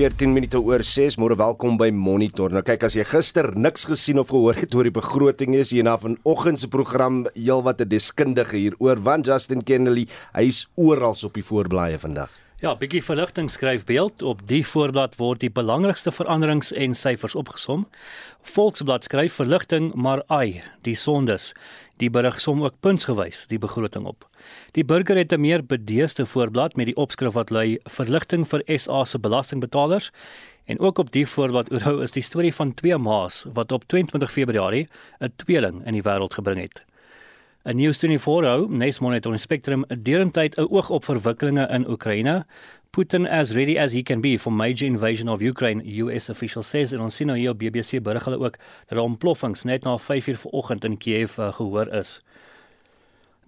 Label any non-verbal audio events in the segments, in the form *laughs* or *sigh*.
14 minute oor 6. Môre welkom by Monitor. Nou kyk as jy gister niks gesien of gehoor het oor die begroting is hier na vanoggend se program heelwat 'n deskundige hier oor van Justin Kennedy. Hy's oral op die voorblaaie vandag. Ja, bietjie verligting skryf beeld op die voorblad word die belangrikste veranderings en syfers opgesom. Volksblad skryf verligting, maar ai, die sondes. Die berig som ook puntsgewys die begroting op. Die burger het 'n meer bedeesde voorblad met die opskrif wat lui verligting vir SA se belastingbetalers en ook op die voorblad oorhou is die storie van twee ma's wat op 22 Februarie 'n tweeling in die wêreld gebring het. 'n News 24 hou News Monitor Spectrum derentyd 'n oog op verwikkelinge in Oekraïne. Putin as ready as he can be for major invasion of Ukraine, US official says en ons sien nou hier op BBC berig hulle ook dat daar ontploffings net na 5:00 vanoggend in Kiev uh, gehoor is.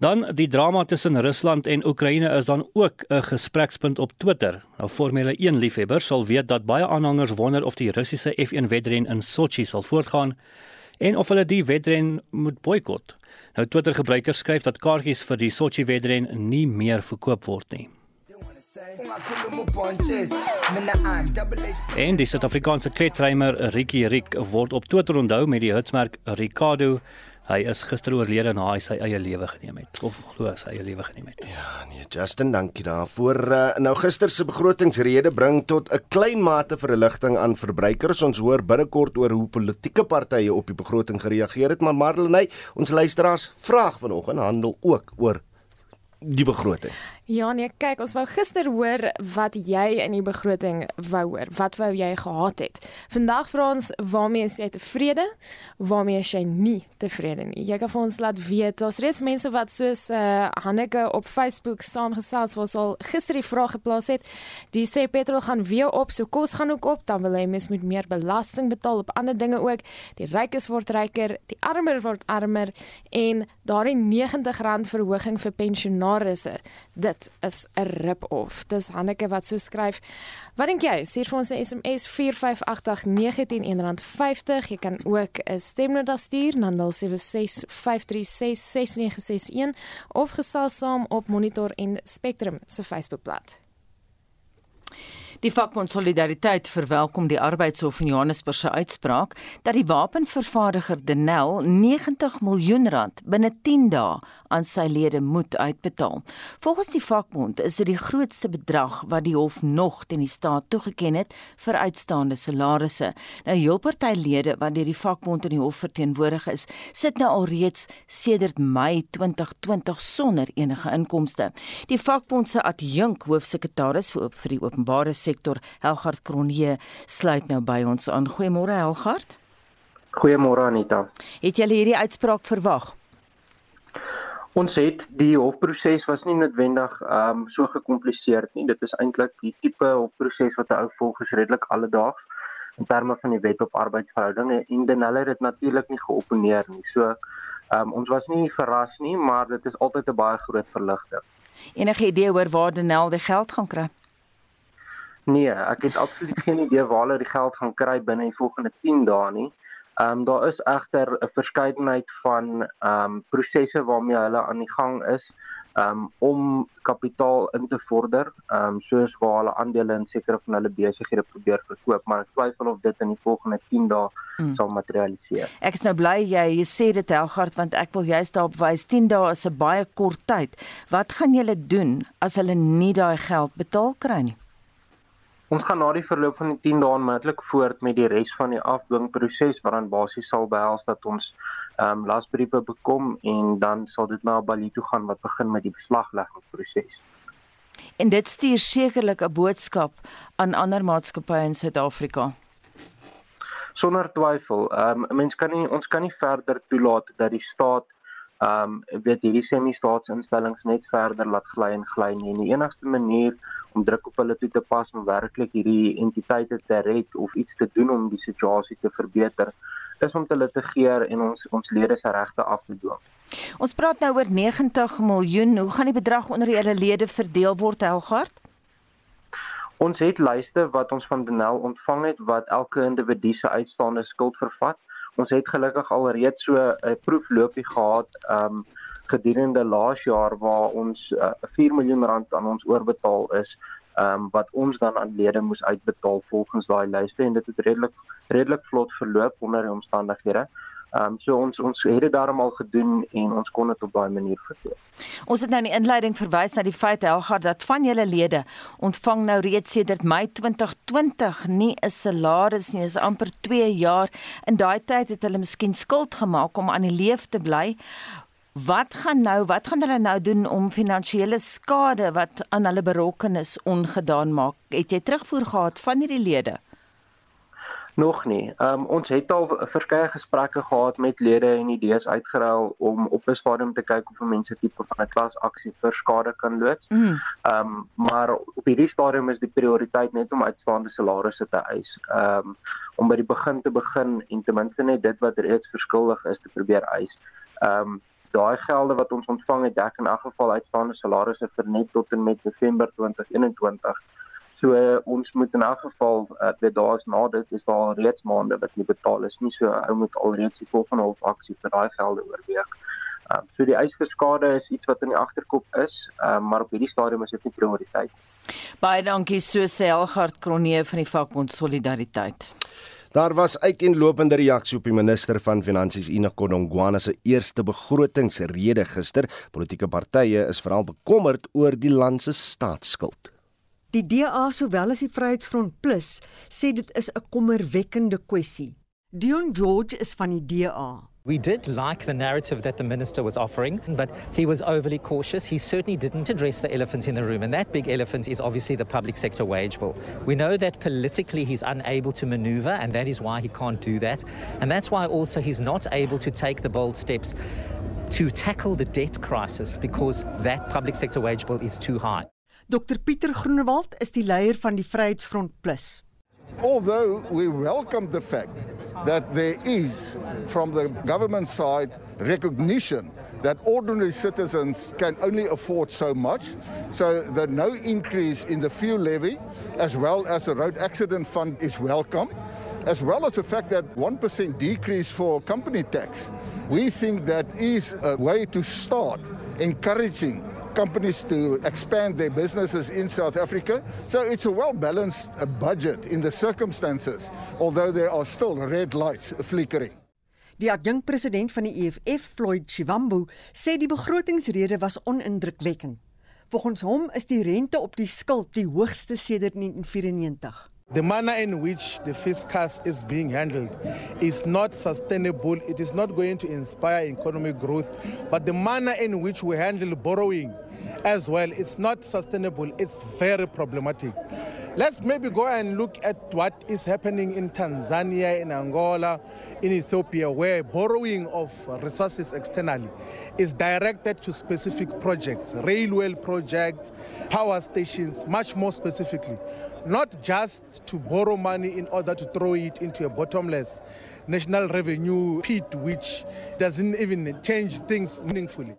Dan die drama tussen Rusland en Oekraïne is dan ook 'n gesprekspunt op Twitter. Nou Formule 1 liefhebbers sal weet dat baie aanhangers wonder of die Russiese F1 wedren in Sochi sal voortgaan en of hulle die wedren moet boikot. Nou Twitter gebruikers skryf dat kaartjies vir die Sochi wedren nie meer verkoop word nie. En die Suid-Afrikaanse kletrymer Ricky Rick word op Twitter onthou met die hitsmerk Ricardo Hy is gister oorlede na hy sy eie lewe geneem het of glo sy eie lewe geneem het. Ja, nee, Justin, dankie daarvoor. Uh, nou gister se begrotingsrede bring tot 'n klein mate verligting aan verbruikers. Ons hoor binnekort oor hoe politieke partye op die begroting gereageer het, maar Marlenae, ons luisteraars vraag vanoggend handel ook oor die begroting. Ja nee, kyk, ons wou gister hoor wat jy in die begroting wou hoor. Wat wou jy gehad het? Vandag vra ons waarmee is jy tevrede? Waarmee is jy nie tevrede nie? Jy kan vir ons laat weet. Daar's reeds mense wat soos uh Hanneke op Facebook saamgesels ons al gister die vraag geplaas het. Die sê petrol gaan weer op, so kos gaan ook op, dan wil hy mens moet meer belasting betaal op ander dinge ook. Die rykes word ryker, die armer word armer en daardie R90 verhoging vir pensionaarsse. Dit is 'n rip-off. Dis Hanneke wat so skryf. Wat dink jy? Stuur vir ons 'n SMS 458910150. Jy kan ook 'n stemnota stuur na 0765366961 of gesels saam op Monitor en Spectrum se Facebookblad. Die vakbond Solidariteit verwelkom die Arbeidshof in Johannesburg se uitspraak dat die wapenvervaardiger Denel 90 miljoen rand binne 10 dae aan sy lede moet uitbetaal. Volgens die vakbond is dit die grootste bedrag wat die hof nog teen die staat toegeken het vir uitstaande salarisse. Nou heel party lede wat deur die vakbond in die hof verteenwoordig is, sit nou alreeds sedert Mei 2020 sonder enige inkomste. Die vakbond se adjunk hoofsekretaris vir vir die openbare sektor, Helgard Kronje, sluit nou by ons aan. Goeiemôre Helgard. Goeiemôre Anita. Het jy hierdie uitspraak verwag? Ons het die hofproses was nie noodwendig ehm um, so gekompliseerd nie. Dit is eintlik die tipe hofproses wat 'n ou volg is redelik alledaags in terme van die wet op arbeidsverhoudinge en Denel het dit natuurlik nie geopponeer nie. So ehm um, ons was nie verras nie, maar dit is altyd 'n baie groot verligting. Enige idee oor waar Denel die geld gaan kry? Nee, ek het absoluut geen idee waar hulle die geld gaan kry binne die volgende 10 dae nie. Ehm um, daar is egter 'n verskeidenheid van ehm um, prosesse waarmee hulle aan die gang is um, om kapitaal in te vorder, ehm um, soos waar hulle aandele in sekere van hulle besighede probeer verkoop, maar ek twyfel of dit in die volgende 10 dae hmm. sal materialiseer. Ek is nou bly jy, jy sê dit Helgard want ek wil juist daarop wys 10 dae is 'n baie kort tyd. Wat gaan julle doen as hulle nie daai geld betaal kry nie? Ons gaan na die verloop van die 10 dae onmiddellik voort met die res van die afdwingproses wat dan basies sal behels dat ons ehm um, lasbriewe bekom en dan sal dit na Bali toe gaan wat begin met die beslagleggingsproses. En dit stuur sekerlik 'n boodskap aan ander maatskappye in Suid-Afrika. Sonder twyfel, ehm um, mens kan nie ons kan nie verder toelaat dat die staat ehm um, weet hierdie semi-staatsinstellings net verder laat gly en gly nie. En die enigste manier om druk op hulle toe te pas om werklik hierdie entiteite te red of iets te doen om die situasie te verbeter, is om te litigeer en ons ons lede se regte af te dwing. Ons praat nou oor 90 miljoen. Hoe gaan die bedrag onder julle lede verdeel word, Helgard? Ons het lyste wat ons van Denel ontvang het wat elke individu se uitstaande skuld vervat. Ons het gelukkig al reeds so 'n proefloopie gehad um gedurende laas jaar waar ons uh, 4 miljoen rand aan ons oorbetaal is ehm um, wat ons dan aan lede moes uitbetaal volgens daai lyste en dit het redelik redelik vlot verloop onder die omstandighede. Ehm um, so ons ons het dit daarom al gedoen en ons kon dit op daai manier verkoop. Ons het nou in die inleiding verwys na die feit Helgard dat van julle lede ontvang nou reeds sedert Mei 2020 nie 'n salaris nie, is amper 2 jaar. In daai tyd het hulle miskien skuld gemaak om aan die leef te bly. Wat gaan nou, wat gaan hulle nou doen om finansiële skade wat aan hulle berokken is ongedaan maak? Het jy terugvoer gehad van hierdie lede? Nog nie. Um, ons het al verskeie gesprekke gehad met lede en idees uitgeruil om op 'n stadium te kyk of mense tipe van 'n klasaksie vir skade kan loods. Ehm mm. um, maar op hierdie stadium is die prioriteit net om uitstaande salarisse te eis. Ehm um, om by die begin te begin en ten minste net dit wat reeds verskuldig is te probeer eis. Ehm um, daai gelde wat ons ontvang het dek in elk geval uitstaande salarisse vir net tot en met November 2021. So uh, ons moet in elk geval uh, weet daar is na dit is daar reeds maande wat nie betaal is nie. So ou moet alreeds die volgende half aksie vir daai gelde oorweeg. Uh, so die eisverskade is iets wat in die agterkop is, uh, maar op hierdie stadium is dit nie prioriteit. Baie dankie so sê Helgard Kronee van die vakbond Solidariteit. Daar was uiteenlopende reaksie op die minister van Finansies Ina Kodongwana se eerste begrotingsrede gister. Politieke partye is veral bekommerd oor die land se staatsskuld. Die DA sowel as die Vryheidsfront Plus sê dit is 'n kommerwekkende kwessie. Dion George is van die DA. We did like the narrative that the minister was offering, but he was overly cautious. He certainly didn't address the elephant in the room, and that big elephant is obviously the public sector wage bill. We know that politically he's unable to maneuver, and that is why he can't do that. And that's why also he's not able to take the bold steps to tackle the debt crisis because that public sector wage bill is too high. Dr Pieter Groenewald is die leier van die Vryheidsfront Plus. Although we welcome the fact that there is, from the government side, recognition that ordinary citizens can only afford so much, so that no increase in the fuel levy, as well as the road accident fund, is welcome, as well as the fact that 1% decrease for company tax. We think that is a way to start encouraging companies to expand their businesses in South Africa. So it's a well balanced uh, budget in the circumstances, although there are still red lights flickering. Die adjunkpresident van die EFF, Floyd Shivambu, sê die begrotingsrede was onindrukwekkend. Volgens hom is die rente op die skuld die hoogste sedert 1994. The manner in which the fiscus is being handled is not sustainable. It is not going to inspire economic growth. But the manner in which we handle borrowing as well, it's not sustainable. It's very problematic. Let's maybe go and look at what is happening in Tanzania, in Angola, in Ethiopia, where borrowing of resources externally is directed to specific projects, railway projects, power stations, much more specifically. Not just to borrow money in order to throw it into a bottomless national revenue pit, which doesn't even change things meaningfully.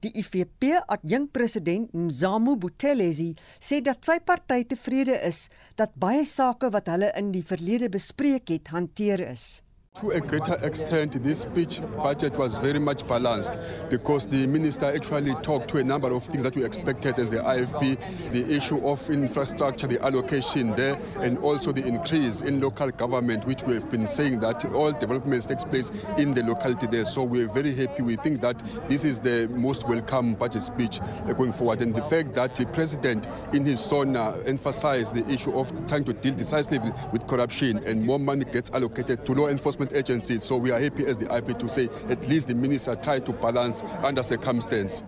Die IFP adjunkpresident Mzamo Buthelezi sê dat sy party tevrede is dat baie sake wat hulle in die verlede bespreek het, hanteer is. To a greater extent, this speech budget was very much balanced because the minister actually talked to a number of things that we expected as the IFP, the issue of infrastructure, the allocation there, and also the increase in local government, which we have been saying that all developments takes place in the locality there. So we're very happy. We think that this is the most welcome budget speech going forward. And the fact that the president in his son uh, emphasized the issue of trying to deal decisively with corruption and more money gets allocated to law enforcement enforcement agencies. So we are happy as the IP to say at least the minister tried to balance under circumstance.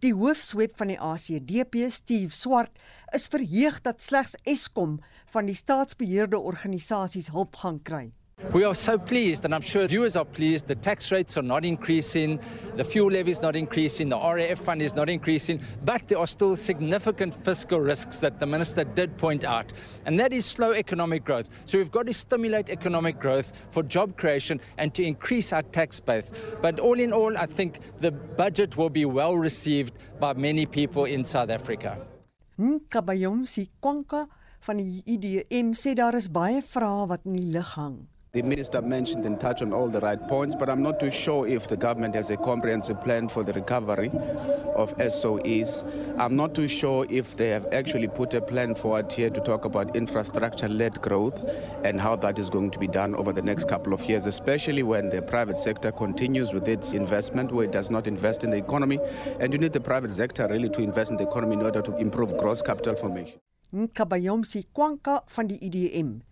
Die hoofsweep van die ACDP, Steve Swart, is verheug dat slegs Eskom van die staatsbeheerde organisasies hulp gaan kry. We are so pleased, and I'm sure viewers are pleased. The tax rates are not increasing, the fuel levy is not increasing, the RAF fund is not increasing, but there are still significant fiscal risks that the minister did point out, and that is slow economic growth. So we've got to stimulate economic growth for job creation and to increase our tax base. But all in all, I think the budget will be well received by many people in South Africa. Nkabayomsi Kwanka van die IDM sê daar is baie vrae wat in die lug hang. The minister mentioned and touched on all the right points, but I'm not too sure if the government has a comprehensive plan for the recovery of SOEs. I'm not too sure if they have actually put a plan forward here to talk about infrastructure led growth and how that is going to be done over the next couple of years, especially when the private sector continues with its investment where it does not invest in the economy. And you need the private sector really to invest in the economy in order to improve gross capital formation. Nkabayomsi Kwanka van die IDM.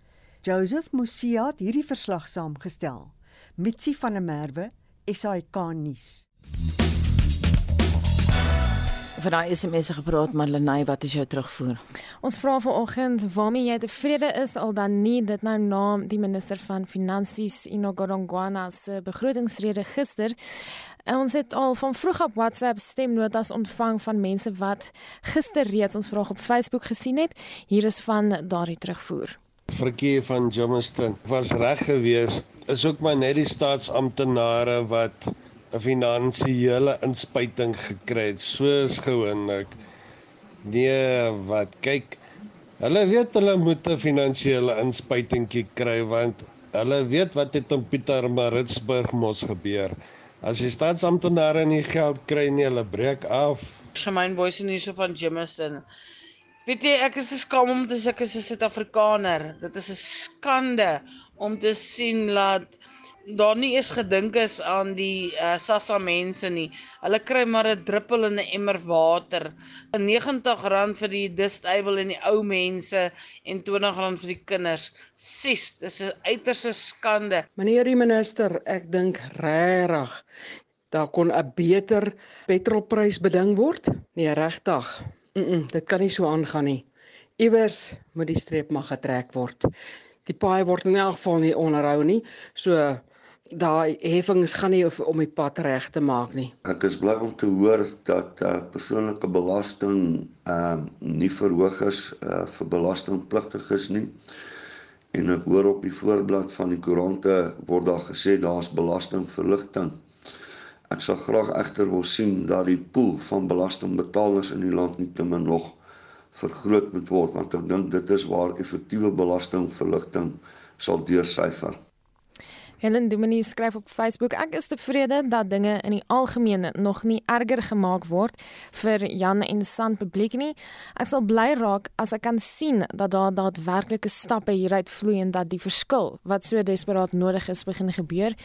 Joseph Musia het hierdie verslag saamgestel. Mitsi van der Merwe, SAK nuus. Vir daai SMS gepraat Marlenae, wat is jou terugvoer? Ons vra vanoggend waarmee jy tevrede is al dan nie dit nou na die minister van finansies Inogorongwana se begrotingsrede gister. En ons het al van vroeg op WhatsApp stemnotas ontvang van mense wat gister reeds ons vraag op Facebook gesien het. Hier is van daardie terugvoer. Frikkie van Jamestown was reg geweest. Is ook maar net die staatsamptenare wat 'n finansiële inspuiting gekry het soos gewoonlik. Nee, wat kyk, hulle weet hulle moet 'n finansiële inspuitingkie kry want hulle weet wat het in Pietermaritzburg mos gebeur. As die staatsamptenare nie geld kry nie, hulle breek af. Shamaine Boyce nie so van Jameson. Weet jy, ek is te skaam om te sê ek is 'n Suid-Afrikaner. Dit is 'n skande om te sien dat daar nie eens gedink is aan die uh, SASSA mense nie. Hulle kry maar 'n druppel in 'n emmer water. R90 vir die disabled en die ou mense en R20 vir die kinders. Sis, dis 'n uiterste skande. Meneer die minister, ek dink regtig daar kon 'n beter petrolprys beding word. Nee, regtig. Mm, -mm dit kan nie so aangaan nie. Iewers moet die streep mag getrek word. Die paai word in elk geval nie onderhou nie. So daai heffings gaan nie om die pad reg te maak nie. Ek is bly om te hoor dat uh, persoonlike belasting ehm uh, nie verhoog is uh, vir belastingpligtiges nie. En ek hoor op die voorblad van die koerante word daar gesê daar's belastingverligting. Ek sal graag egter wil sien dat die pool van belastingbetalers in die land nie te min nog vergroot moet word want ek dink dit is waar effektiewe belastingverligting sal deursyfer. Helen Dumini skryf op Facebook: Ek is tevrede dat dinge in die algemeen nog nie erger gemaak word vir Jan en San publiek nie. Ek sal bly raak as ek kan sien dat daar daadwerklike stappe hieruit vloei en dat die verskil wat so desperaat nodig is begin gebeur.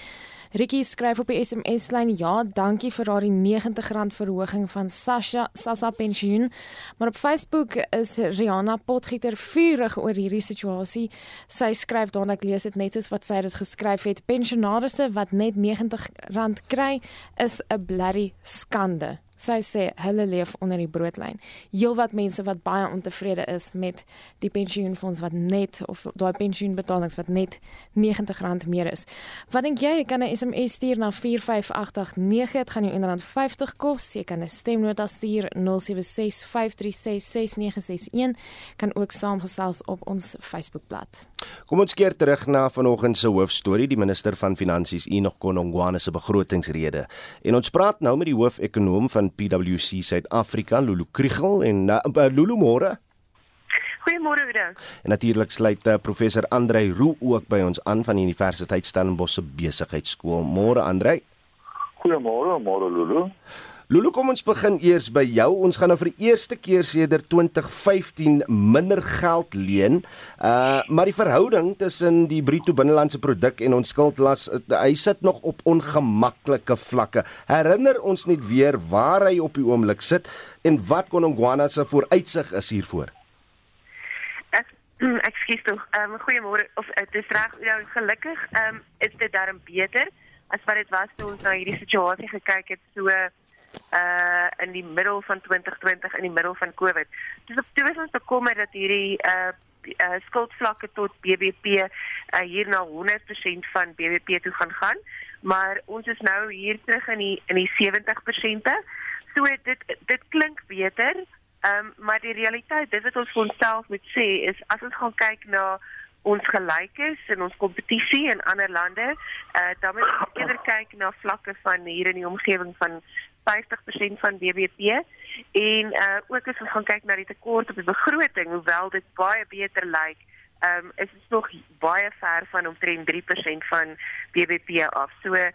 Ricky skryf op die SMS lyn: "Ja, dankie vir daardie R90 verhoging van Sasha Sasa pensioen." Maar op Facebook is Rihanna Potgieter vurig oor hierdie situasie. Sy skryf dan ek lees dit net soos wat sy dit geskryf het: "Pensionaarsse wat net R90 kry, is 'n blerry skande." Sy sê hulle leef onder die broodlyn. Heelwat mense wat baie ontevrede is met die pensioenfonds wat net of daai pensioenbetalings wat net R90 meer is. Wat dink jy? Jy kan 'n SMS stuur na 45889. Dit gaan jou R1.50 kos. Jy kan 'n stemnota stuur 0765366961. Kan ook saamgesels op ons Facebookblad. Kom ons keer terug na vanoggend se hoofstorie, die minister van Finansies Enoch Konongwane se begrotingsrede. En ons praat nou met die hoofekonoom van PwC Suid-Afrika, Lulu Kriegel en uh, Lulu môre. Goeiemôre Oudo. En natuurlik sluit uh, professor Andrei Roo ook by ons aan van die Universiteit Stellenbosch se besigheidskool. Môre Andrei. Goeiemôre, môre Lulu. Lulu, kom ons begin eers by jou. Ons gaan nou vir die eerste keer sedert 2015 minder geld leen. Uh maar die verhouding tussen die bruto binnelandse produk en ons skuldlas, hy sit nog op ongemaklike vlakke. Herinner ons net weer waar hy op die oomblik sit en wat Konongwana se vooruitsig is hiervoor. Ek *clears throat* ekskuus tog. Ehm um, goeiemôre of dit is reg, ja, gelukkig ehm um, is dit darm beter as wat dit was toe ons na hierdie situasie gekyk het so uh in die middel van 2020 in die middel van Covid. Dis op is ons bekommer dat hierdie uh uh skuldvlakke tot BBP uh hier na 100% van BBP toe gaan gaan, maar ons is nou hier terug in die in die 70%. So dit dit klink beter. Ehm um, maar die realiteit, dit wat ons vir onsself moet sê is as ons gaan kyk na ons gelykes in ons kompetisie in ander lande, uh dan moet ons eerder kyk na vlakke van hier in die omgewing van 50% van BBP en uh ook as ons gaan kyk na die tekort op die begroting, hoewel dit baie beter lyk ehm um, is dit nog baie ver van omtrent 3% van BBP af. So uh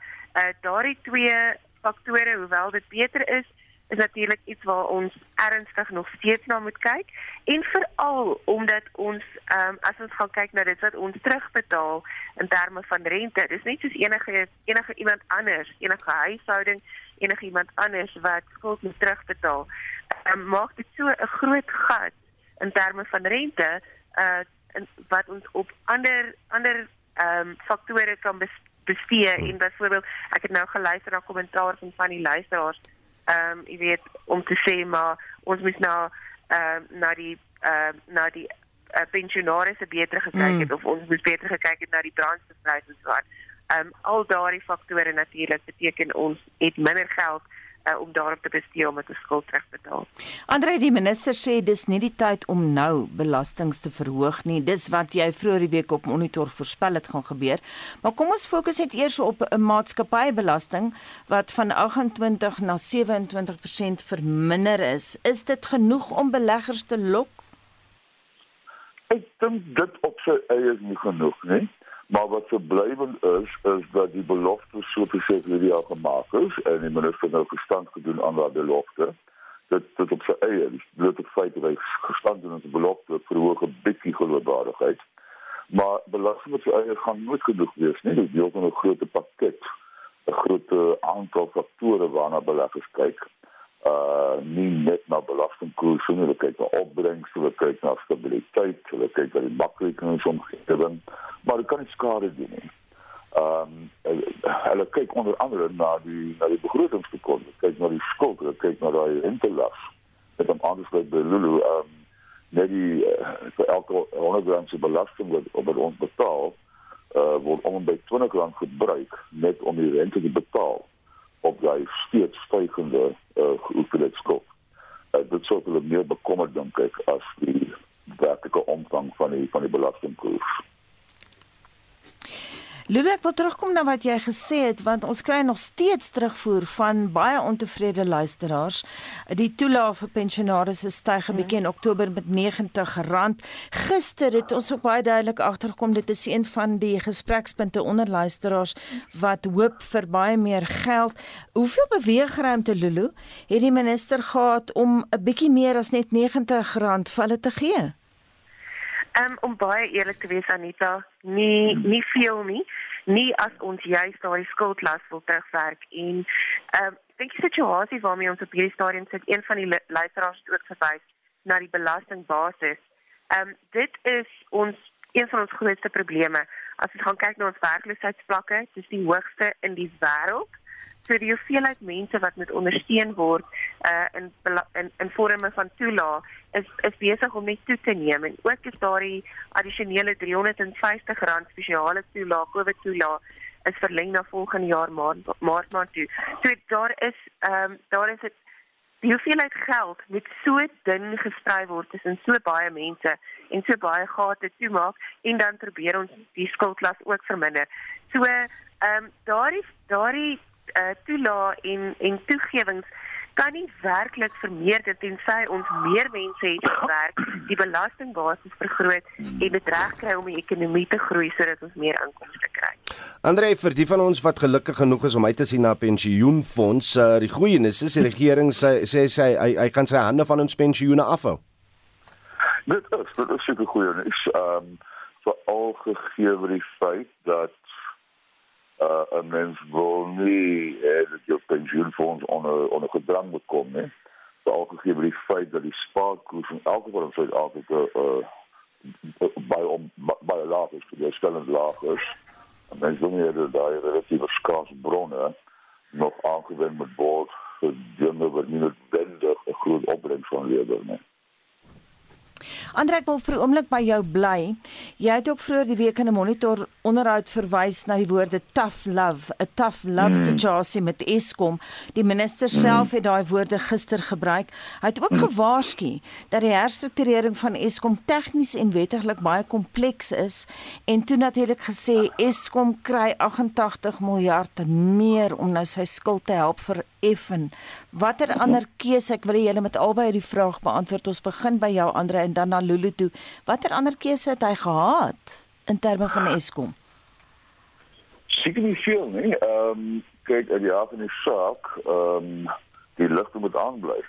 daardie twee faktore, hoewel dit beter is, is natuurlik iets waar ons ernstig nog steeds na moet kyk en veral omdat ons ehm um, as ons gaan kyk na dit wat ons terugbetaal in terme van rente, dis net soos enige enige iemand anders, enige huishouding, enige iemand anders wat skuld moet terugbetaal. Um, maak dit so 'n groot gat in terme van rente uh wat ons op ander ander ehm um, faktore kan bestee hmm. en byvoorbeeld ek het nou geluister na kommentaar van van die luisteraars ehm um, jy weet om te sê maar ons moet nou ehm uh, na die ehm uh, na die uh, pensionaars beter gekyk het mm. of ons moet beter gekyk het na die brandstofpryse en so aan. Um, al daardie faktore natuurlik beteken ons het minder geld uh, om daarop te bestee om dit skuld terug te betaal. Andre die minister sê dis nie die tyd om nou belastings te verhoog nie. Dis wat jy vroeër die week op monitor voorspel het gaan gebeur. Maar kom ons fokus net eers op 'n maatskappybelasting wat van 28 na 27% verminder is. Is dit genoeg om beleggers te lok? Ek dink dit op sy eie is nie genoeg nie. Maar wat verblywend is is dat die belofte so presies hierdie jaar gemaak is en die minister nou gestand gedoen aan daardie belofte. Dit dit op sy eie, dis bloot op feit dat hy gestand het aan die belofte vir hoë bietjie geloofwaardigheid. Maar belasting op sy eie gaan nooit genoeg wees nie. Dit deel van 'n groot pakket, 'n groot aantal faktore waarna beleggers kyk uh nie net na belastingkoerse nie, hulle kyk na opbrengs, hulle kyk na stabiliteit, hulle kyk na die makroekonomiese maar dit kan nie skade doen nie. Ehm um, hulle kyk onder andere na die na die begrotingstekort, kyk na die skuld, hulle kyk na daai rentelas. Met 'n ander soort by Lulu ehm um, net die uh, vir elke 100 rand se belasting wat op ons betaal, uh word om by 20 rand gebruik net om die rente te betaal op daai steeds stygende uh, skuld. Uh, dit sou hulle meer bekommerd dink ek as die werklike omvang van die van die belastingkoers. Lulu ek wil terugkom na wat jy gesê het want ons kry nog steeds terugvoer van baie ontevrede luisteraars. Die toelaag vir pensionaars het styg 'n bietjie in Oktober met R90. Gister het ons ook baie duidelik agtergekom dit is een van die gesprekspunte onder luisteraars wat hoop vir baie meer geld. Hoeveel beweegruimte Lulu het die minister gehad om 'n bietjie meer as net R90 vir hulle te gee? Um, om baie eerlik te wees Anita, nie nie veel nie. Nie as ons juist daai skuldlas wil terugwerk en ehm um, dink die situasie waarmee ons op hierdie stadium sit, een van die luisteraars het ook verwys na die belastingbasis. Ehm um, dit is ons een van ons grootste probleme. As ons gaan kyk na ons werkloosheidsvlakke, dis die hoogste in die wêreld. So die hoeveelheid mense wat moet ondersteun word uh in in in forme van toelaag is is besig om net toe te neem en ook is daar die addisionele R350 spesiale toelaag, COVID toelaag is verleng na volgende jaar maart maart toe. So daar is ehm um, daar is dit die hoeveelheid geld met so dun gesprei word tussen so baie mense en so baie gate toemaak en dan probeer ons die skuldlas ook verminder. So ehm um, daardie daardie uh, toelae en en toegewings kan nie werklik vermeerder tensy ons meer mense het wat werk, die belastingbasis vergroot en dit reg kry om die ekonomie te groei sodat ons meer inkomste kry. Andre vir die van ons wat gelukkig genoeg is om uit te sien na pensioenfonds, uh, die goeie nuus is die regering sê sê sy hy, hy kan sy hande van ons pensioene afhou. Dit is dit is seker goeie nuus. Ehm um, vir al gegee word die feit dat uh, 'n mens wil nie eh, dat jou pensioenfonds onder onder gedrang moet kom nie. Veral gegee met die feit dat die spaarkoers in elke geval in Suid-Afrika uh by om by laag is, die stellend laag is. En mens wil nie dat daai relatief skaars bronne nog aangewend moet word vir dinge wat nie noodwendig 'n groot opbrengs gaan lewer nie. Andre ek wil vir 'n oomblik by jou bly. Jy het ook vroeër die week in 'n monitor onderhoud verwys na die woorde tough love, 'n tough love mm. situasie met Eskom. Die minister mm. self het daai woorde gister gebruik. Hy het ook mm. gewaarsku dat die herstrukturering van Eskom tegnies en wettiglik baie kompleks is en toe natuurlik gesê Eskom kry 88 miljard meer om nou sy skuld te help vir effen. Watter ander keuse ek wil hê julle met albei hierdie vraag beantwoord. Ons begin by jou Andre en dan na Lulu toe. Watter ander keuse het hy gehad in terme van Eskom? Seker nie veel nie. Ehm um, kyk, uit die aard van die saak, ehm um, die ligte moet aanbly.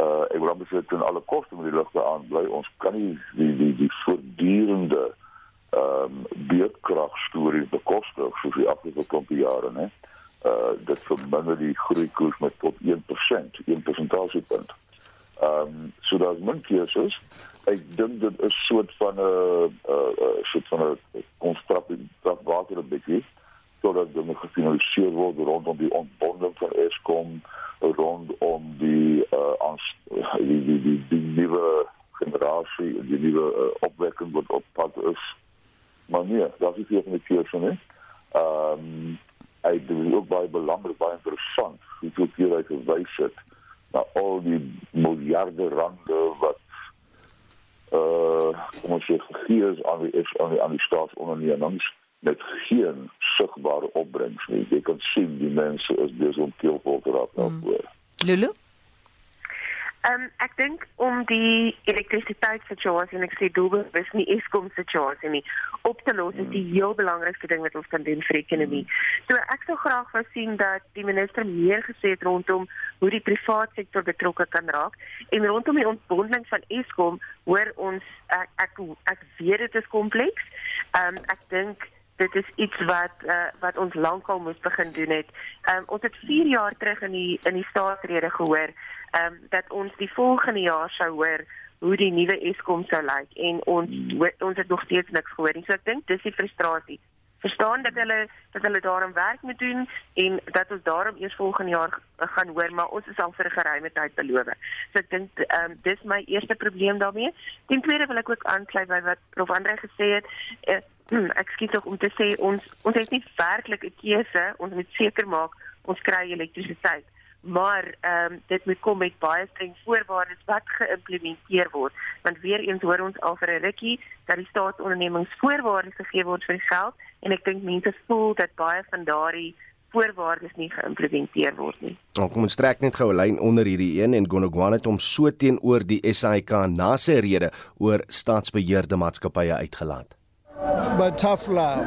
Uh *laughs* ek wil amper sê ten alle koste moet die ligte aanbly. Ons kan nie die die die voortdurende ehm um, beurtkrag storie bekostig soos die afgelope klompie jare, né? Uh dit verminder die groeikoers met tot 1%, 1 persentasiepunt. Ehm um, so daar's min keuses. Ek dink dit is soort van 'n 'n soort van 'n konstruksie wat water 'n bietjie sodat dinge gefinaliseer word rondom die ontbonding van Eskom rondom die uh ons die die die, die nuwe generasie die nuwe uh, opwekking wat op pad is. Maar nee, dat is hier van die keuse nie. Ehm um, ek dink ook baie belangrik baie interessant hoe dit hier uit gewys het na al die miljarde rande wat uh kom ons sê gegee is aan die aan die aan die staatsondernemings met geen sigbare opbrengs nie. Jy kan sien die mense is besig om keelvol te raak daarvoor. Mm. Lulu Ehm um, ek dink om die elektrisiteitssituasie en ek sê doelbewus nie Eskom situasie nie op te los is die heel belangrikste ding wat ons kan doen vir die ekonomie. So ek sou graag wou sien dat die minister meer gesê het rondom hoe die private sektor betrokke kan raak en rondom die ontbonding van Eskom hoor ons ek ek, ek weet dit is kompleks. Ehm um, ek dink dit is iets wat uh, wat ons lankal moes begin doen het. Ehm um, ons het 4 jaar terug in die in die staatsrede gehoor ehm um, dat ons die volgende jaar sou hoor hoe die nuwe Eskom sou lyk en ons ons het nog steeds niks gehoor nie. So ek dink dis die frustrasie. Verstaan dat hulle dat hulle daarom werk moet doen en dat ons daarom eers volgende jaar gaan hoor, maar ons is al vir 'n geruime tyd beloof. So ek dink ehm um, dis my eerste probleem daarmee. Ten tweede wil ek ook aansluit by wat Prof Andre gesê het. Uh, Hmm, ek skiet ook om te sê ons ons het nie werklik 'n keuse ons moet seker maak ons kry elektrisiteit maar ehm um, dit moet kom met baie streng voorwaardes wat geïmplementeer word want weer eens hoor ons al vir 'n rukkie dat die staatsondernemings voorwaardes gegee word vir die geld en ek dink mense voel dat baie van daardie voorwaardes nie geïmplementeer word nie. Nou kom ons trek net gou 'n lyn onder hierdie een en Gonogwan het hom so teenoor die SAIK na sy rede oor staatsbeheerde maatskappye uitgelaat. But tough love.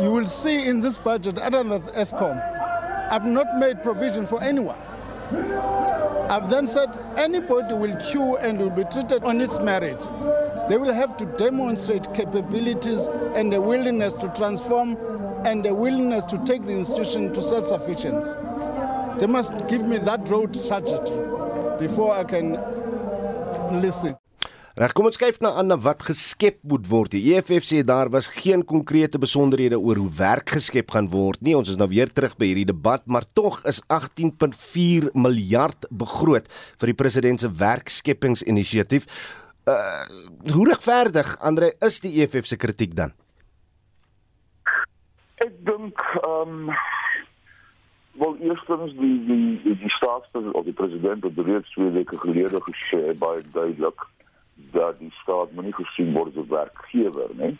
You will see in this budget, other than ESCOM, I've not made provision for anyone. I've then said anybody will queue and will be treated on its merits. They will have to demonstrate capabilities and a willingness to transform and a willingness to take the institution to self sufficiency. They must give me that road trajectory before I can listen. Reg, kom ons kyk na aan wat geskep moet word. Die EFF sê daar was geen konkrete besonderhede oor hoe werk geskep gaan word nie. Ons is nou weer terug by hierdie debat, maar tog is 18.4 miljard begroot vir die president se werkskepingsinisiatief. Uh hoe regverdig Andre is die EFF se kritiek dan? Ek dink ehm um, wel eerstens die die die, die staatspresident of die president het reeds twee weke gelede gesê baie duidelik dat die staat moet nie gesien word as 'n werkgewer nie.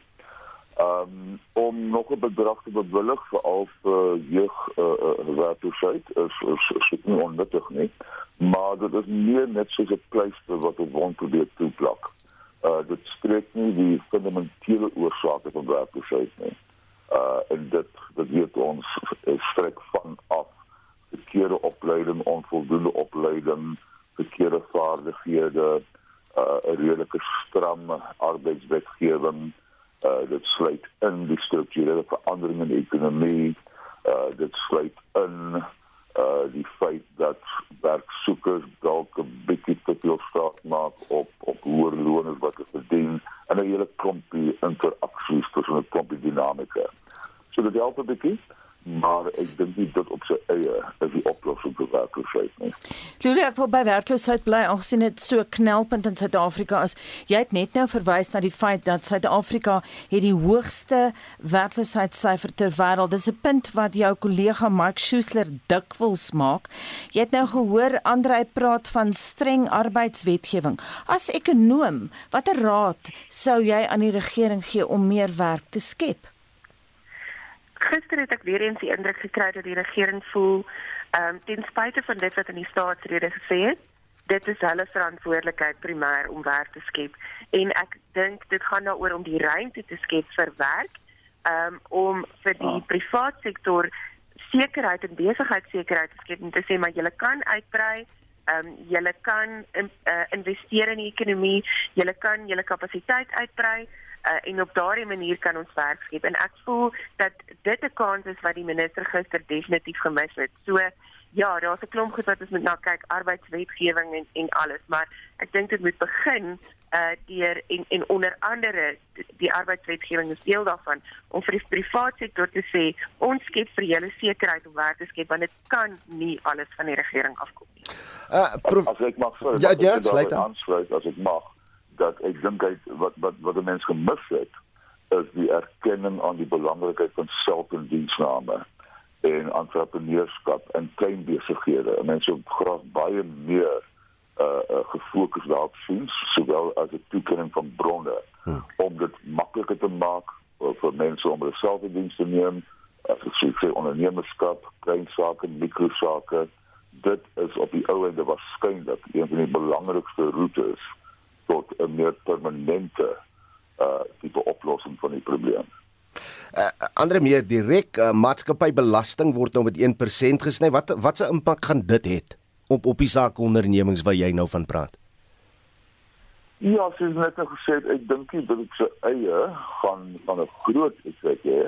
Um om nog 'n bedrag te bewillig vir al vir jeug uh, uh, werkloosheid is is, is, is nie onnuttig nie, maar dit is nie net so 'n pleister wat op wond probeer toeplak. Uh dit streek nie die fundamentele oorsake van werkloosheid nie. Uh en dit dit weet ons strek van af verkeerde opleiding, onvoldoende opleiding, verkeerde vaardighede, 'n redelike stram arbeidswetgewing uh dit sluit in die strukturele veranderinge in die ekonomie uh dit sluit in uh die feit dat werksoekers dalk 'n bietjie te veel staat maak op op hoër lone wat hulle verdien en 'n hele klompie interaksies tussen 'n klompie dinamika. So dit help 'n bietjie maar ek dink nie dit op sy eie is die oplossing vir werkloosheid nie. Lulu, ek wil by werkloosheid bly aangesien dit so knelpunt in Suid-Afrika is. Jy het net nou verwys na die feit dat Suid-Afrika het die hoogste werkloosheidssyfer ter wêreld. Dis 'n punt wat jou kollega Mike Schuessler dikwels maak. Jy het nou gehoor Andre praat van streng arbeidswetgewing. As ekonom, watter raad sou jy aan die regering gee om meer werk te skep? Gister het ek weer eens die indruk gekry dat die regering voel ehm um, ten spyte van dit wat in die staatsrede gesê het dit is hulle verantwoordelikheid primêr om werk te skep en ek dink dit gaan daaroor om die ruimte te skep vir werk um, om vir die ah. private sektor sekerheid en besigheidsekerheid te skep en te sê maar jy kan uitbrei ehm um, jy kan in, uh, investeer in die ekonomie, jy kan jou kapasiteit uitbrei uh, en op daardie manier kan ons werk skep en ek voel dat dit 'n kans is wat die minister gister definitief gemis het. So ja, daar's 'n klomp goed wat ons moet na kyk, arbeidswetgewing en en alles, maar ek dink dit moet begin uh deur en en onder andere die arbeidswetgewing is deel daarvan om vir die private sektor te sê ons skep vir julle sekerheid om werk te skep want dit kan nie alles van die regering afkom nie. Uh prof, as ek mag vir Ja, ja, sluit aan. As ek mag dat ek dink hy wat wat wat die mense gemis het is die erkenning aan die belangrikheid van selfdiensname en entrepreneurskap en klein besighede. Mense moet graag baie meer uh, uh gefokus daarop sien, sowel as 'n toekenning van bronne hmm. om dit makliker te maak uh, vir mense om hulle selfdiens te neem, as ek sê ondernemerskap, klein sake, mikro sake. Dit is op die ou ende waarskynlik een van die belangrikste roetes tot 'n meer permanente uh tipe oplossing van die probleem. Uh, Andre meer direk uh, maatskappybelasting word nou met 1% gesny. Wat wat se impak gaan dit hê op op die saakondernemings wat jy nou van praat? Ja, soos net nou gesê, ek dink dit is se eie gaan van 'n groot effek hê,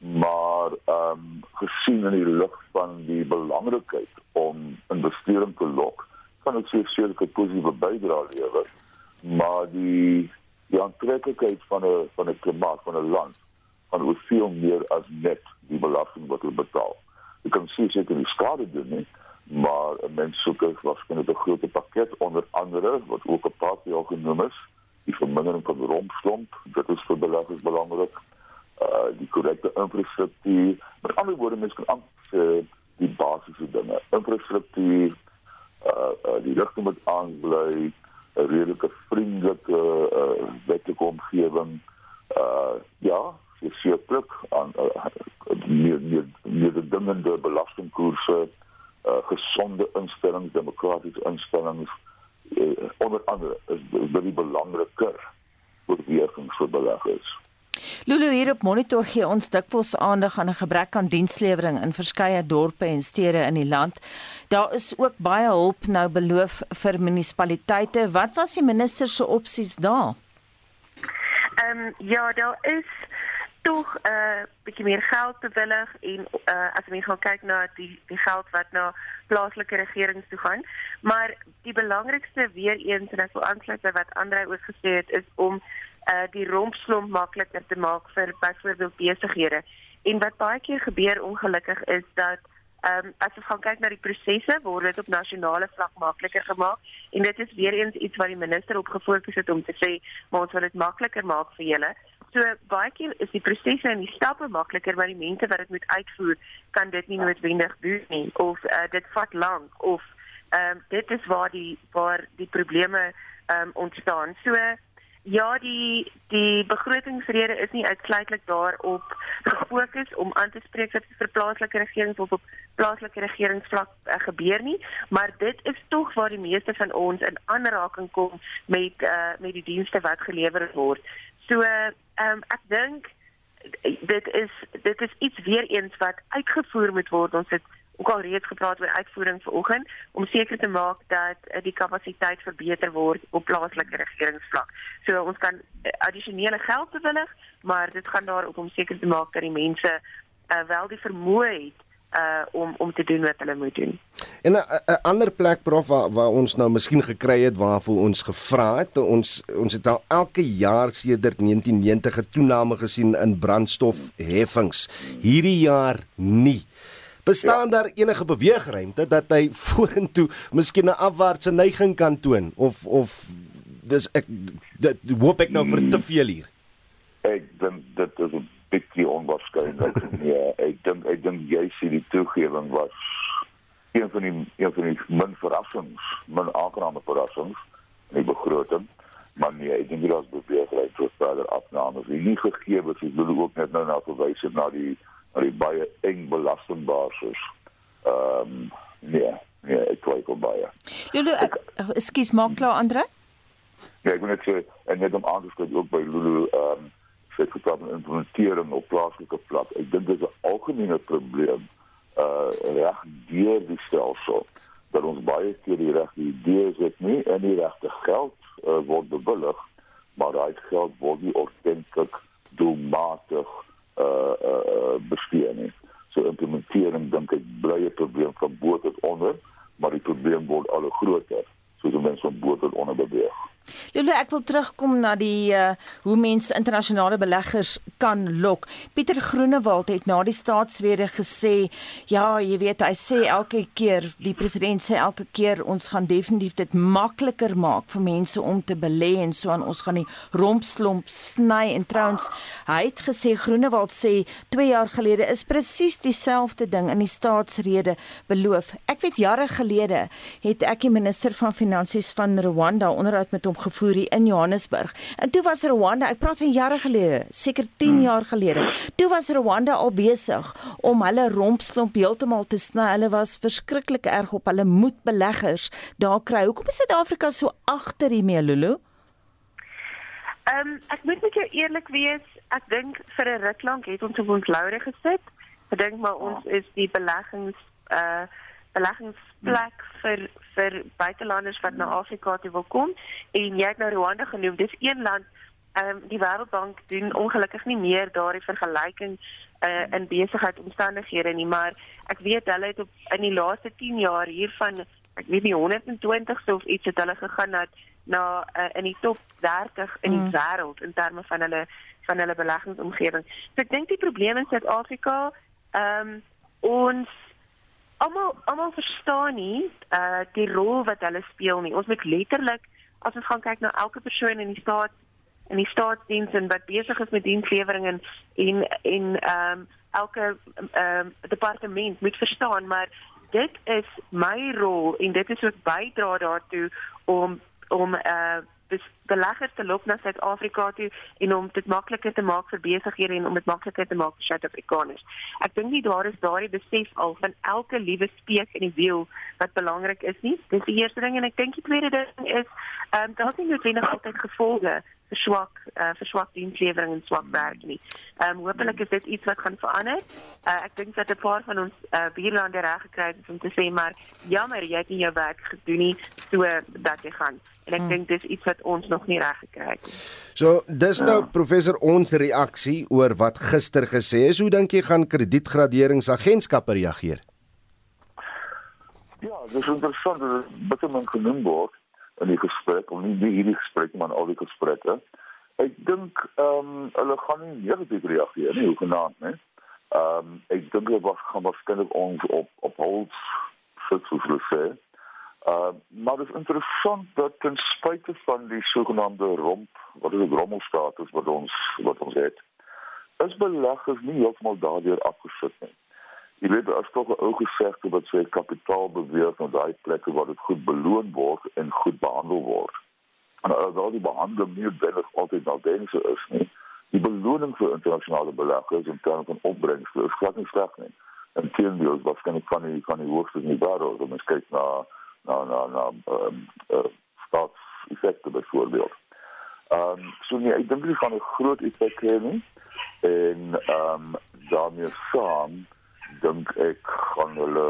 maar ehm um, gesien in die lig van die belangrikheid om investering te lok, kan dit seker 'n positiewe bydrae lewer, maar die die aantreklikheid van 'n van 'n klimaat van 'n land van hoeveel meer as net die belasting wat hulle betaal. Jy kan sien seker die skade doen nie, maar 'n mens soek ook waarskynlik 'n groot pakket onder andere wat ook 'n paar keer genoem is, die vermindering van rompslomp, dit is vir beleggers belangrik. Uh die korrekte infrastruktuur, met ander woorde mens kan amper die basiese dinge, infrastruktuur, uh, uh die rigting moet aanbly, 'n redelike vriendelike uh wetlike omgewing. Uh ja, is seker druk aan uh, meer meer meer die belastingkoerse, uh, gesonde instellings, demokratiese instellings uh, onder andere is baie belangriker werkings vir beleggers. Lulu hier op monitor gee ons dikwels aandag aan 'n gebrek aan dienslewering in verskeie dorpe en stede in die land. Daar is ook baie hulp nou beloof vir munisipaliteite. Wat was die minister se opsies daar? Ehm um, ja, daar is tog 'n uh, bietjie meer geld bewillig en uh, as mens gaan kyk na die die geld wat na plaaslike regerings toe gaan, maar die belangrikste weer eens en ek wil aansluit by wat Andre ook gesê het is om uh, die rompslomp makliker te maak vir byvoorbeeld besighede. En wat baie keer gebeur ongelukkig is dat Ehm um, as ons gaan kyk na die prosesse word dit op nasionale vlak makliker gemaak en dit is weer eens iets wat die minister op gefokus het om te sê maar ons wil dit makliker maak vir julle. So baie keer is die prosesse en die stappe makliker, maar die mense wat dit moet uitvoer, kan dit nie noodwendig doen nie of uh, dit vat lank of ehm um, dit is waar die waar die probleme ehm um, ontstaan. So ja, die die begrotingsrede is nie uitsluitlik daarop gefokus om aan te spreek dat vir plaaslike regerings op plaaslike regeringsvlak uh, gebeur nie, maar dit is tog waar die meeste van ons in aanraking kom met uh, met die dienste wat gelewer word. So ehm um, ek dink dit is dit is iets weer eens wat uitgevoer moet word. Ons het ook al reeds gepraat oor uitvoering vanoggend om seker te maak dat uh, die kapasiteit verbeter word op plaaslike regeringsvlak. So ons kan uh, addisionele geld bewillig, maar dit gaan daarop om seker te maak dat die mense uh, wel die vermoë het uh om om te doen wat hulle moet doen. En 'n ander plek prof waar, waar ons nou miskien gekry het waarvoor ons gevra het, ons ons het al elke jaar sedert 1990 'n toename gesien in brandstofheffings. Hierdie jaar nie. Bestaan ja. daar enige beweegruimte dat hy *laughs* vorentoe miskien 'n afwaartse neiging kan toon of of dis ek dit hoop ek nou vir te veel hier. Ek dink dit is 'n bietjie onwaarskynlik. ja, *laughs* ek dink ek dink jy sien die toegewing was een van die een van die min verrassings, min aangename verrassings in die begroting. Maar nee, ek dink dit was beweeglik vir verder afnames. Die nie gegee word, ek wil ook net nou na verwys na die die baie eng belastingbasis. Ehm um, nee, nee, ek twyfel baie. Lulu, ek ekskuus, maak klaar Andre. Ja, ek wil net sê en net om aan te sluit ook by Lulu ehm um, sê vir dan implementering op plaaslike vlak. Ek dink dit is 'n algemene probleem uh reg deur die stelsel dat ons baie keer die regte idees het nie en die regte geld uh, word bewillig, maar daai geld word nie ordentlik doelmatig uh uh bestee nie. So implementering dink ek bly 'n probleem van bo tot onder, maar die probleem word al groter soos mense van bo tot onder beweeg. Lulu, ek wil terugkom na die uh hoe mense internasionale beleggers kan lok. Pieter Groenewald het na die staatsrede gesê, ja, jy weet, hy sê elke keer, die president sê elke keer ons gaan definitief dit makliker maak vir mense om te belê en so aan ons gaan die rompslomp sny en trouens hy het gesê Groenewald sê 2 jaar gelede is presies dieselfde ding in die staatsrede beloof. Ek weet jare gelede het ek die minister van finansies van Rwanda onderhoud met hom hom gevoer hier in Johannesburg. En toe was Rwanda, ek praat van jare gelede, seker 10 hmm. jaar gelede. Toe was Rwanda al besig om hulle rompslomp heeltemal te sny. Hulle was verskriklik erg op hulle moed beleggers daar kry. Hoekom is Suid-Afrika so agter hiermee, Lulu? Ehm um, ek moet met jou eerlik wees, ek dink vir 'n ruk lank het ons op ons laure gesit. Ek dink maar ons is die beleggings uh beleggingsplek vir vir buitelanders wat na Afrika toe wil kom en jy het nou Rwanda genoem. Dis een land ehm um, die Wêreldbank doen ongelukkig nie meer daardie vergelyking uh, in besigheidsomstandighede nie, maar ek weet hulle het op in die laaste 10 jaar hiervan ek weet nie 120 of iets het hulle gegaan na na uh, in die top 30 in die mm. wêreld in terme van hulle van hulle beleggingsomgewing. So ek dink die probleem in Suid-Afrika ehm um, ons almal almal verstaan nie uh die rol wat hulle speel nie. Ons moet letterlik as ons gaan kyk na elke persoon in die staat in die staatsdiens en wat besig is met dienslewering en en en ehm um, elke ehm um, departement moet verstaan maar dit is my rol en dit is ook bydra daartoe om om uh beleggers te lok na Suid-Afrika toe en om dit makliker te maak vir besighede en om dit makliker te maak vir Suid-Afrikaners. Ek dink nie daar is daardie besef al van elke liewe speek in die wiel wat belangrik is nie. Dis die eerste ding en ek dink die tweede ding is ehm um, daar is nie noodwendig altyd gevolge vir swak uh, vir swak dienslewering en swak werk nie. Ehm um, hopelik is dit iets wat gaan verander. Uh, ek dink dat 'n paar van ons uh, buurlande reg gekry het om te sê maar jammer jy het nie jou werk gedoen nie so dat jy gaan. En ek hmm. dink dis iets wat ons nog nie reg gekry het nie. So dis nou ja. professor ons reaksie oor wat gister gesê is. Hoe dink jy gaan kredietgraderingsagentskappe reageer? Ja, dis interessant dat dit baie genoem word in die gesprek om nie hierdie gesprek maar al die gesprekke. Ek dink ehm um, hulle gaan nie negatief reageer nie, hoegenaamd, né? Ehm um, ek dink hulle was gaan waarskynlik ons op op hold sit soos hulle sê. Ehm uh, maar dit is interessant dat ten spyte van die sogenaamde romp, wat is 'n rommelstatus wat ons wat ons het, is beleggers nie heeltemal daardeur afgesit nie. Jy weet as tog 'n ou gesegde wat sê kapitaal beweeg na daai plekke waar dit goed beloon word en goed behandel word. En alhoewel die behandeling nie baie altyd noodwendig is nie, die beloning vir internasionale beleggers in terme van opbrengs is glad nie sleg nie. En teenoor wat kan ek van die van die hoogste in die wêreld om te kyk na na na na ehm um, uh, staatseffekte byvoorbeeld. Ehm um, so nee, ek dink dit gaan 'n groot effek hê nie. En ehm um, daarmee saam dink ek gaan hulle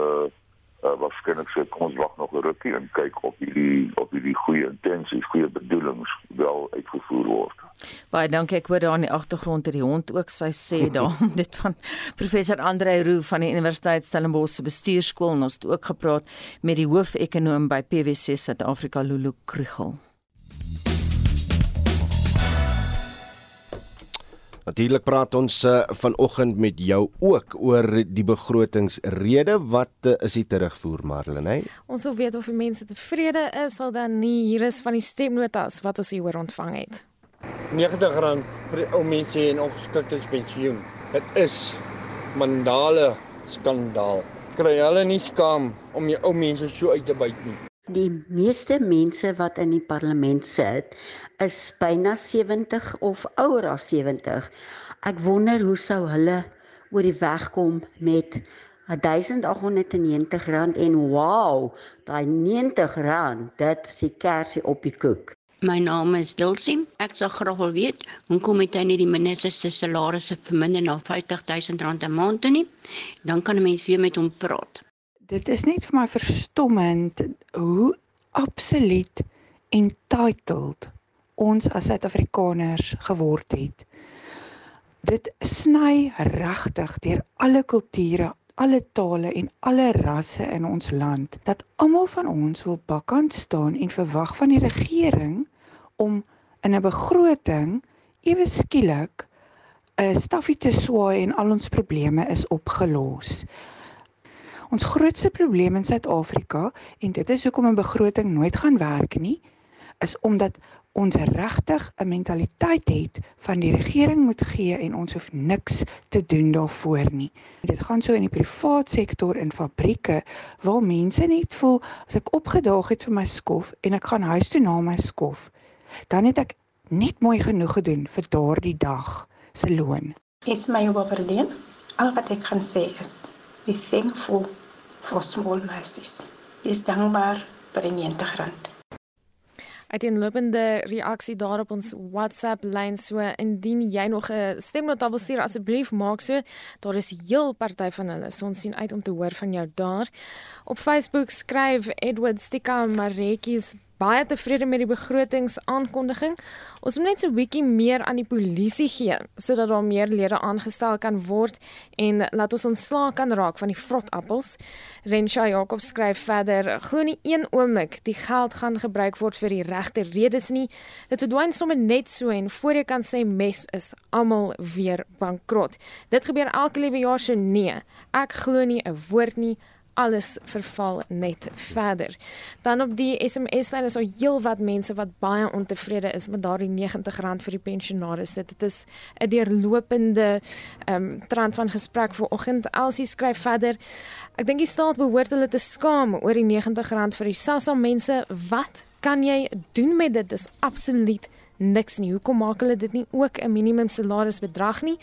uh, waarskynlik sê kom ons wag nog 'n rukkie en kyk of hierdie of hierdie goeie intensies, goeie bedoelings wel uitgevoer word. Baie dankie ek hoor daar in die agtergrond dat die hond ook sy sê *laughs* daar dit van professor Andre Roo van die Universiteit Stellenbosch se bestuurskool en ons het ook gepraat met die hoofekonoom by PwC Suid-Afrika Lulu Krugel. Natuurlik praat ons uh, vanoggend met jou ook oor die begrotingsrede wat uh, is die terugvoer Marlene. Ons wil weet of die mense tevrede is al dan nie hier is van die stemnotas wat ons hier ontvang het. R90 vir ou mense en ongeskiktes pensioen. Dit is mandale skandaal. Kry hulle nie skaam om jou ou mense so uit te buit nie. Die meeste mense wat in die parlement sit, is byna 70 of ouer as 70. Ek wonder hoe sou hulle oor die weg kom met R1890 en wow, daai R90, dit is die kersie op die koek. My naam is Dulcie. Ek sou graag wil weet hoekom het hy nie die minister se salarisse verminder na R50000 'n maand toe nie? Dan kan 'n mens weer met hom praat. Dit is net vir my verstommend hoe absoluut entitled ons as Suid-Afrikaners geword het. Dit sny regtig deur alle kulture, alle tale en alle rasse in ons land dat almal van ons wil bakkant staan en verwag van die regering om in 'n begroting ewe skielik 'n staffie te swaai en al ons probleme is opgelos. Ons grootste probleem in Suid-Afrika en dit is hoekom 'n begroting nooit gaan werk nie, is omdat ons regtig 'n mentaliteit het van die regering moet gee en ons hoef niks te doen daarvoor nie. Dit gaan so in die privaat sektor in fabrieke waar mense net voel as ek opgedaag het vir my skof en ek gaan huis toe na my skof, dan het ek net mooi genoeg gedoen vir daardie dag se loon. Is my oorleen. Al wat ek kan sê is be thankful for small mercies. Is dankbaar vir 90 rand uiteenlopende reaksie daar op ons WhatsApp lyn. So indien jy nog 'n stemnota wil stuur asseblief maak so. Daar is heel party van hulle. So ons sien uit om te hoor van jou daar. Op Facebook skryf Edward Stika Maretjies baie tevrede met die begrotingsaankondiging. Ons moet net so 'n bietjie meer aan die polisie gee sodat daar meer lede aangestel kan word en laat ons ontslae kan raak van die vrotappels. Rensha Jakob skryf verder: "Glo nie een oomblik die geld gaan gebruik word vir die regte redes nie. Dit verdwyn sommer net so en voor jy kan sê mes is almal weer bankrot. Dit gebeur elke liewe jaar so nee. Ek glo nie 'n woord nie." Alles verval net verder. Dan op die SMS lyn is daar heelwat mense wat baie ontevrede is met daardie R90 vir die pensionaars. Dit is 'n deurlopende ehm um, trend van gesprek vir oggend. Elsie skryf verder: Ek dink die staat behoort hulle te skaam oor die R90 vir die SASSA mense. Wat kan jy doen met dit? Dis absoluut niks nie. Hoekom maak hulle dit nie ook 'n minimum salarisbedrag nie?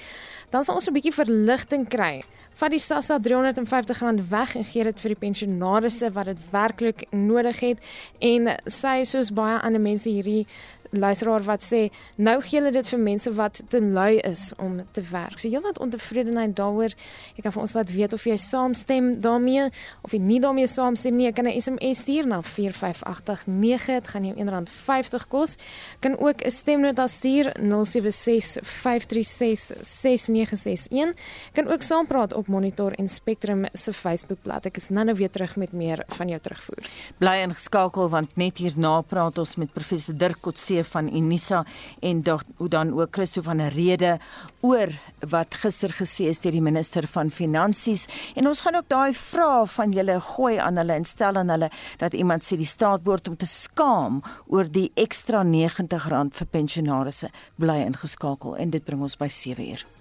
Dan sal ons 'n bietjie verligting kry vat die SASSA R350 weg en gee dit vir die pensionaarsse wat dit werklik nodig het. En sy soos baie ander mense hierdie luisteraar wat sê nou gee hulle dit vir mense wat te lui is om te werk. So heelwat ontevredenheid daaroor. Jy kan vir ons laat weet of jy saamstem daarmee of jy nie daarmee saamstem nie. Jy kan 'n SMS stuur na 45889. Dit gaan jou R1.50 kos. Kan ook 'n stemnota stuur 0765366961. Kan ook saampraat op Monitor en Spectrum se Facebookblad. Ek is nou-nou weer terug met meer van jou terugvoer. Bly ingeskakel want net hierna praat ons met professor Dirk Kotse van Unisa en hoe dan ook Christo van der Rede oor wat gister gesê is deur die minister van Finansies. En ons gaan ook daai vrae van julle gooi aan hulle en stel aan hulle dat iemand sê die staat behoort om te skaam oor die ekstra R90 vir pensionaarsse bly ingeskakel. En dit bring ons by 7 uur